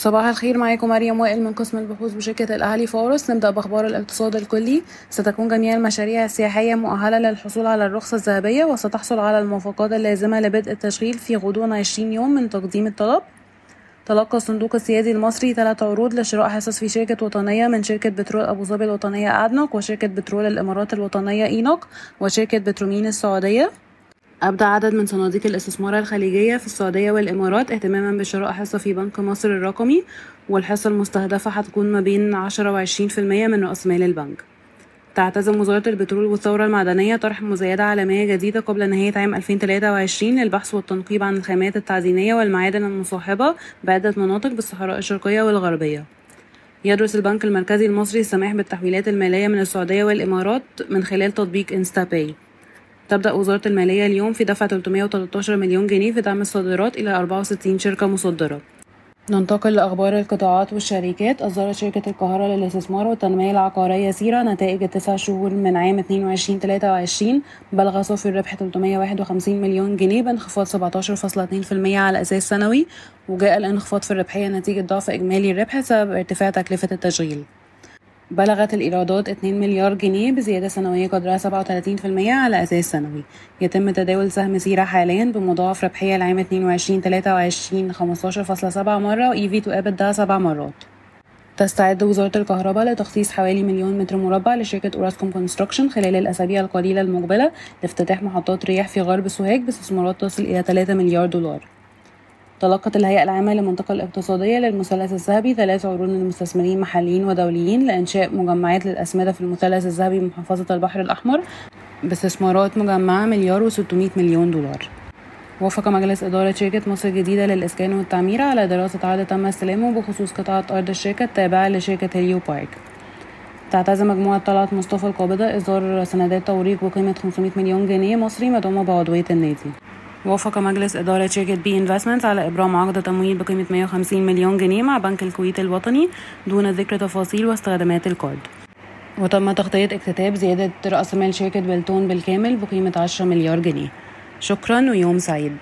صباح الخير معاكم مريم وائل من قسم البحوث بشركة الأهلي فاروس نبدأ بأخبار الاقتصاد الكلي. ستكون جميع المشاريع السياحية مؤهلة للحصول على الرخصة الذهبية وستحصل على الموافقات اللازمة لبدء التشغيل في غضون 20 يوم من تقديم الطلب. تلقى الصندوق السيادي المصري ثلاث عروض لشراء حصص في شركة وطنية من شركة بترول أبو ظبي الوطنية أدنوك وشركة بترول الإمارات الوطنية إينوك وشركة بترومين السعودية. أبدى عدد من صناديق الاستثمار الخليجية في السعودية والإمارات اهتماما بشراء حصة في بنك مصر الرقمي والحصة المستهدفة هتكون ما بين عشرة وعشرين في المية من رأس مال البنك. تعتزم وزارة البترول والثورة المعدنية طرح مزايدة عالمية جديدة قبل نهاية عام 2023 للبحث والتنقيب عن الخامات التعدينية والمعادن المصاحبة بعدة مناطق بالصحراء الشرقية والغربية. يدرس البنك المركزي المصري السماح بالتحويلات المالية من السعودية والإمارات من خلال تطبيق انستا باي تبدأ وزارة المالية اليوم في دفع 313 مليون جنيه في دعم الصادرات إلى 64 شركة مصدرة. ننتقل لأخبار القطاعات والشركات. أصدرت شركة القاهرة للاستثمار والتنمية العقارية سيرة نتائج التسع شهور من عام 22-23 بلغ صافي الربح 351 مليون جنيه بانخفاض 17.2% على أساس سنوي وجاء الانخفاض في الربحية نتيجة ضعف إجمالي الربح بسبب ارتفاع تكلفة التشغيل. بلغت الإيرادات 2 مليار جنيه بزيادة سنوية قدرها 37% على أساس سنوي. يتم تداول سهم سيرة حاليا بمضاعف ربحية العام 22 23 15.7 مرة و EV to EBITDA 7 مرات. تستعد وزارة الكهرباء لتخصيص حوالي مليون متر مربع لشركة أوراسكوم كونستراكشن خلال الأسابيع القليلة المقبلة لافتتاح محطات رياح في غرب سوهاج باستثمارات تصل إلى 3 مليار دولار. تلقت الهيئة العامة للمنطقة الاقتصادية للمثلث الذهبي ثلاث عروض من المستثمرين محليين ودوليين لإنشاء مجمعات للأسمدة في المثلث الذهبي بمحافظة البحر الأحمر باستثمارات مجمعة مليار و600 مليون دولار. وافق مجلس إدارة شركة مصر الجديدة للإسكان والتعمير على دراسة عرض تم استلامه بخصوص قطعة أرض الشركة التابعة لشركة هيليو بارك. تعتزم مجموعة طلعت مصطفى القابضة إصدار سندات توريق بقيمة 500 مليون جنيه مصري مدعومة بعضوية النادي. وافق مجلس إدارة شركة بي انفستمنت على إبرام عقد تمويل بقيمة 150 مليون جنيه مع بنك الكويت الوطني دون ذكر تفاصيل واستخدامات القرض. وتم تغطية اكتتاب زيادة رأس مال شركة بلتون بالكامل بقيمة 10 مليار جنيه. شكرا ويوم سعيد.